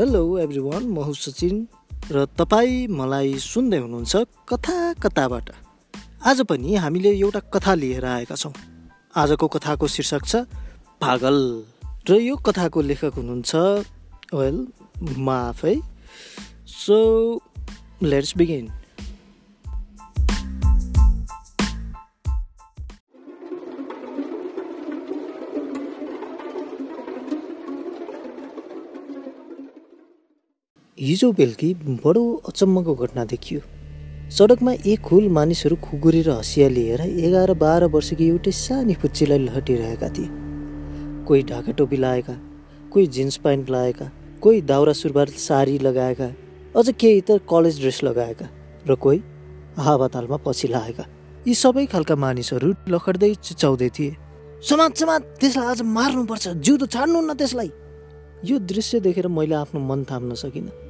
Hello every one म हुँ सचिन र तपाईँ मलाई सुन्दै हुनुहुन्छ कथा कथाबाट। आज पनि हामीले एउटा कथा लिएर आएका छौँ। आजको कथाको शीर्षक छ पागल। र यो कथाको लेखक हुनुहुन्छ वेल म आफै सो लेट्स बिगिन हिजो बेलुकी बडो अचम्मको घटना देखियो। सडकमा एक हुल मानिसहरू खुकुरी र हँसिया लिएर एघार बाह्र वर्षकी एउटै सानी पुच्चीलाई लहटिरहेका थिए। कोही ढाका टोपी लगाएका कोही जिन्स प्यान्ट लगाएका कोही दाउरा सुरबार साडी लगाएका अझ केही त कलेज ड्रेस लगाएका र कोही हावातालमा पछि लगाएका यी सबै खालका मानिसहरू लखड्दै चिचाउँदै थिए। समाज समाज त्यसलाई आज मार्नुपर्छ। जिउ त छाड्नु न त्यसलाई! यो दृश्य देखेर मैले आफ्नो मन थाम्न सकिनँ।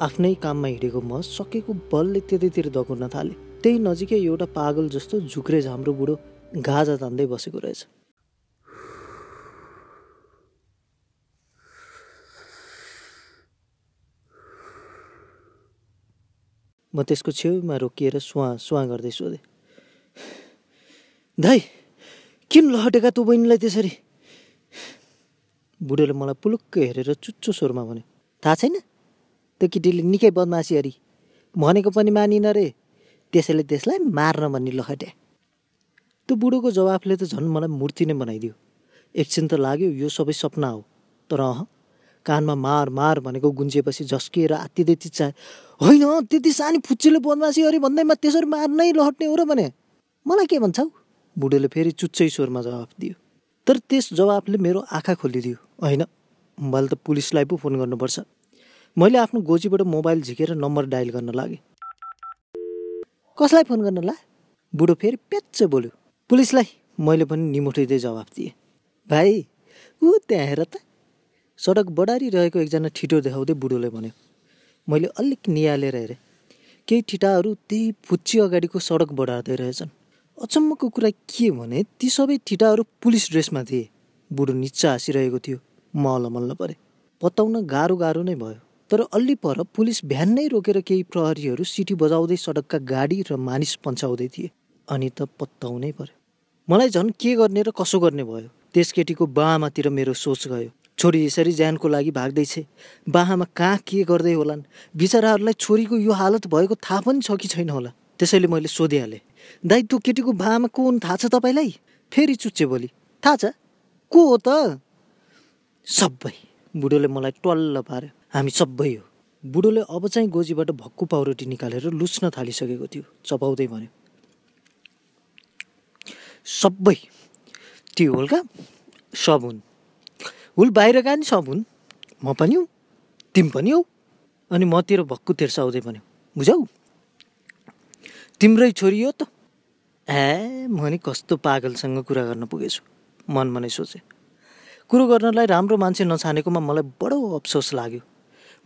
आफ्नै काममा हिँडेको म सकेको बलले त्यतैतिर दगुर्न थालेँ। त्यही नजिकै एउटा पागल जस्तो झुक्रे झाम्रो बुढो गाजा तान्दै बसेको रहेछ। म त्यसको छेउमा रोकिएर सुहाँ सुहाँ गर्दै सोधेँ। दाइ किन लहटेका तँ बहिनीलाई त्यसरी? बुढोले मलाई पुलुक्क हेरेर चुच्चो स्वरमा भन्यो। थाहा छैन? त्यो केटीले निकै बदमासी अरे। भनेको पनि मानिन रे। त्यसैले त्यसलाई मार्न भन्ने लखट्या त्यो बुढोको जवाफले त झन् मलाई मूर्ति नै बनाइदियो। एकछिन त लाग्यो यो सबै सपना हो। तर अह कानमा मार मार भनेको गुन्जिएपछि झस्किएर आत्तिँदै चिच्चाए होइन त्यति सानी फुच्चीले बदमासी अरे भन्दैमा त्यसरी मार्नै लहट्ने हो र भने। मलाई के भन्छौ? बुढोले फेरि चुच्चै स्वरमा जवाफ दियो। तर त्यस जवाफले मेरो आँखा खोलिदियो। होइन मैले त पुलिसलाई पो फोन गर्नुपर्छ। मैले आफ्नो गोजीबाट मोबाइल झिकेर नम्बर डायल गर्न लागेँ। कसलाई फोन गर्न ला? बुढो फेरि प्याच्च बोल्यो। पुलिसलाई मैले पनि निमुठिँदै जवाफ दिएँ। भाइ ऊ त्यहाँ हेर त। सडक बढारिरहेको एकजना ठिटो देखाउँदै बुढोले भन्यो मैले अलिक निहालेर हेरेँ। केही ठिटाहरू त्यही फुच्ची अगाडिको सडक बढार्दै रहेछन्। अचम्मको कुरा के भने ती सबै ठिटाहरू पुलिस ड्रेसमा थिए। बुढो निच्चा हाँसिरहेको थियो। म अलमल्ल परे। पत्ताउन गाह्रो गाह्रो नै भयो। तर अल्ली पर पुलिस भ्यान नै रोकेर केही प्रहरीहरू सिटी बजाउँदै सडकका गाडी र मानिस पन्छाउँदै थिए अनि त पत्ताउनै पर्यो। मलाई झन् के गर्ने र कसो गर्ने भयो? त्यस केटीको बाआमातिर मेरो सोच गयो। छोरी यसरी ज्यानको लागि भाग्दैछ। बाहामा कहाँ के गर्दै होलान्? बिचराहरूलाई छोरीको यो हालत भएको थाहा पनि छ कि छैन होला? त्यसैले मैले सोधिहालेँ। दाइ त्यो केटीको बाआमा को हुन् थाहा छ तपाईँलाई? फेरि चुच्चे बोली। थाहा छ। को हो त? सबै बुढोले मलाई टल्ल पार्यो। हामी सबै हो। बुढोले अब चाहिँ गोजीबाट भक्कु पाउरोटी निकालेर लुच्न थालिसकेको थियो चपाउँदै भन्यो। सबै त्यो हुल्का सब हुन्। हुल बाहिरका नि सब हुन्। म पनि हौ तिमी पनि हौ। अनि मतिर भक्कु तेर्साउँदै भन्यो बुझौ तिम्रै छोरी हो त? ए म नि कस्तो पागलसँग कुरा गर्न पुगेछु मनमा नै सोचेँ। कुरो गर्नलाई राम्रो मान्छे नछानेकोमा मलाई बडो अफसोस लाग्यो।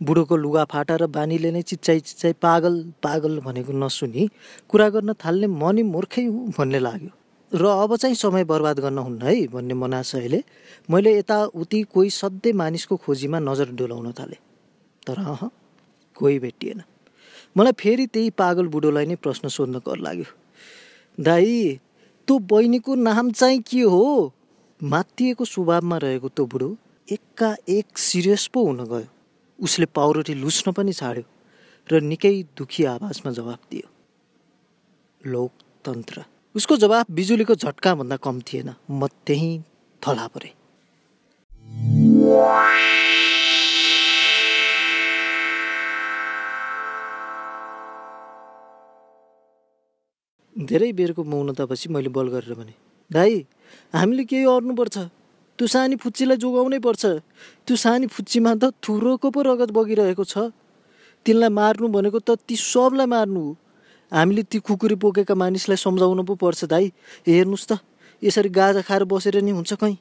बुढोको लुगा फाटा र बानीले नै चिच्चाइ चिच्चाइ पागल पागल भनेको नसुनी कुरा गर्न थाल्ने म नि मूर्खै हुँ भन्ने लाग्यो। र अब चाहिँ समय बर्बाद गर्न हुन्न है भन्ने मनाशयले मैले यताउति कोही सधैँ मानिसको खोजीमा नजर डोलाउन थालेँ। तर अह कोही भेटिएन। मलाई फेरि त्यही पागल बुढोलाई नै प्रश्न सोध्न कर लाग्यो। दाई तँ बहिनीको नाम चाहिँ के हो? मातिएको स्वभावमा रहेको त्यो बुढो एकाएक सिरियस पो हुन गयो। उसले पाउरोटी लुच्न पनि छाड्यो र निकै दुखी आवाजमा जवाफ दियो। लोकतन्त्र। उसको जवाफ बिजुलीको झट्काभन्दा कम थिएन। म त्यहीँ थला परेँ। धेरै बेरको मौनतापछि मैले बल गरेर भने दाई हामीले केही गर्नुपर्छ त्यो सानी फुच्चीलाई जोगाउनै पर्छ। त्यो सानी फुच्चीमा त थुरोको पो रगत बगिरहेको छ। तिनलाई मार्नु भनेको त ती सबलाई मार्नु हो। हामीले ती कुकुरी पोकेका मानिसलाई सम्झाउनु पो पर्छ दाई। हेर्नुहोस् त यसरी गाजा खाएर बसेर नि हुन्छ कहीँ?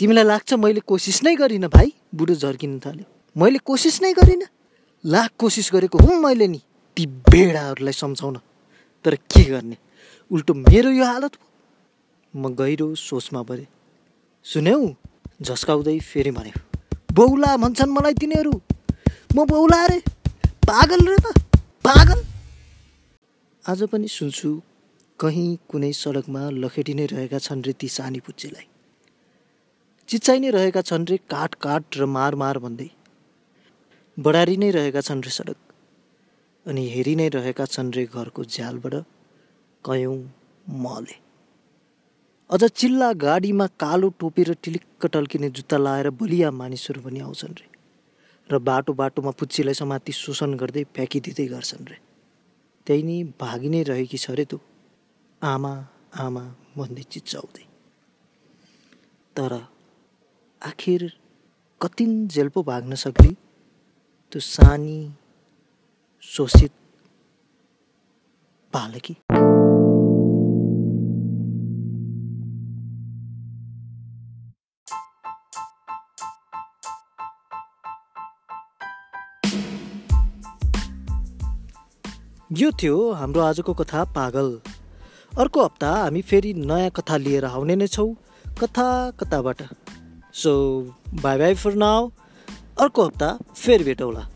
तिमीलाई लाग्छ मैले कोसिस नै गरिनँ भाइ बुढो झर्किन थाल्यो। मैले कोसिस नै गरिनँ। लाख कोसिस गरेको हुँ मैले नि ती भेडाहरूलाई सम्झाउन। तर के गर्ने? उल्टो मेरो यो हालत म गहिरो सोचमा परेँ। सुन्यौ झस्काउँदै फेरि भन्यो बौला भन्छन् मलाई तिनीहरू। म बौला रे। पागल रे त। पागल! आज पनि सुन्छु कहीँ कुनै सडकमा लखेटी नै रहेका छन् रे ती सानी पुच्चेलाई चिच्चाइ नै रहेका छन् रे काट काट र मार मार भन्दै। बढारी नै रहेका छन् रे सडक। अनि हेरि नै रहेका छन् रे घरको झ्यालबाट कयौँ मले। अझ चिल्ला गाडीमा कालो टोपी र टिलिक्क टल्किने जुत्ता लाएर बलिया मानिसहरू पनि आउँछन् रे। र बाटो बाटोमा पुच्चीलाई समाति शोषण गर्दै फ्याँकिदिँदै गर्छन् रे। त्यही नि भागी नै रहेकी छ रे तँ। आमा आमा भन्दै चिच्चाउँदै तर आखिर कतिन जेल पो भाग्न सक्ली? त्यो सानी शोषित बालकी। यो थियो हाम्रो आजको कथा पागल। अर्को हप्ता हामी फेरि नयाँ कथा लिएर आउने नै छौँ कथा कताबाट so bye bye for now अर्को हप्ता फेरि भेटौँला।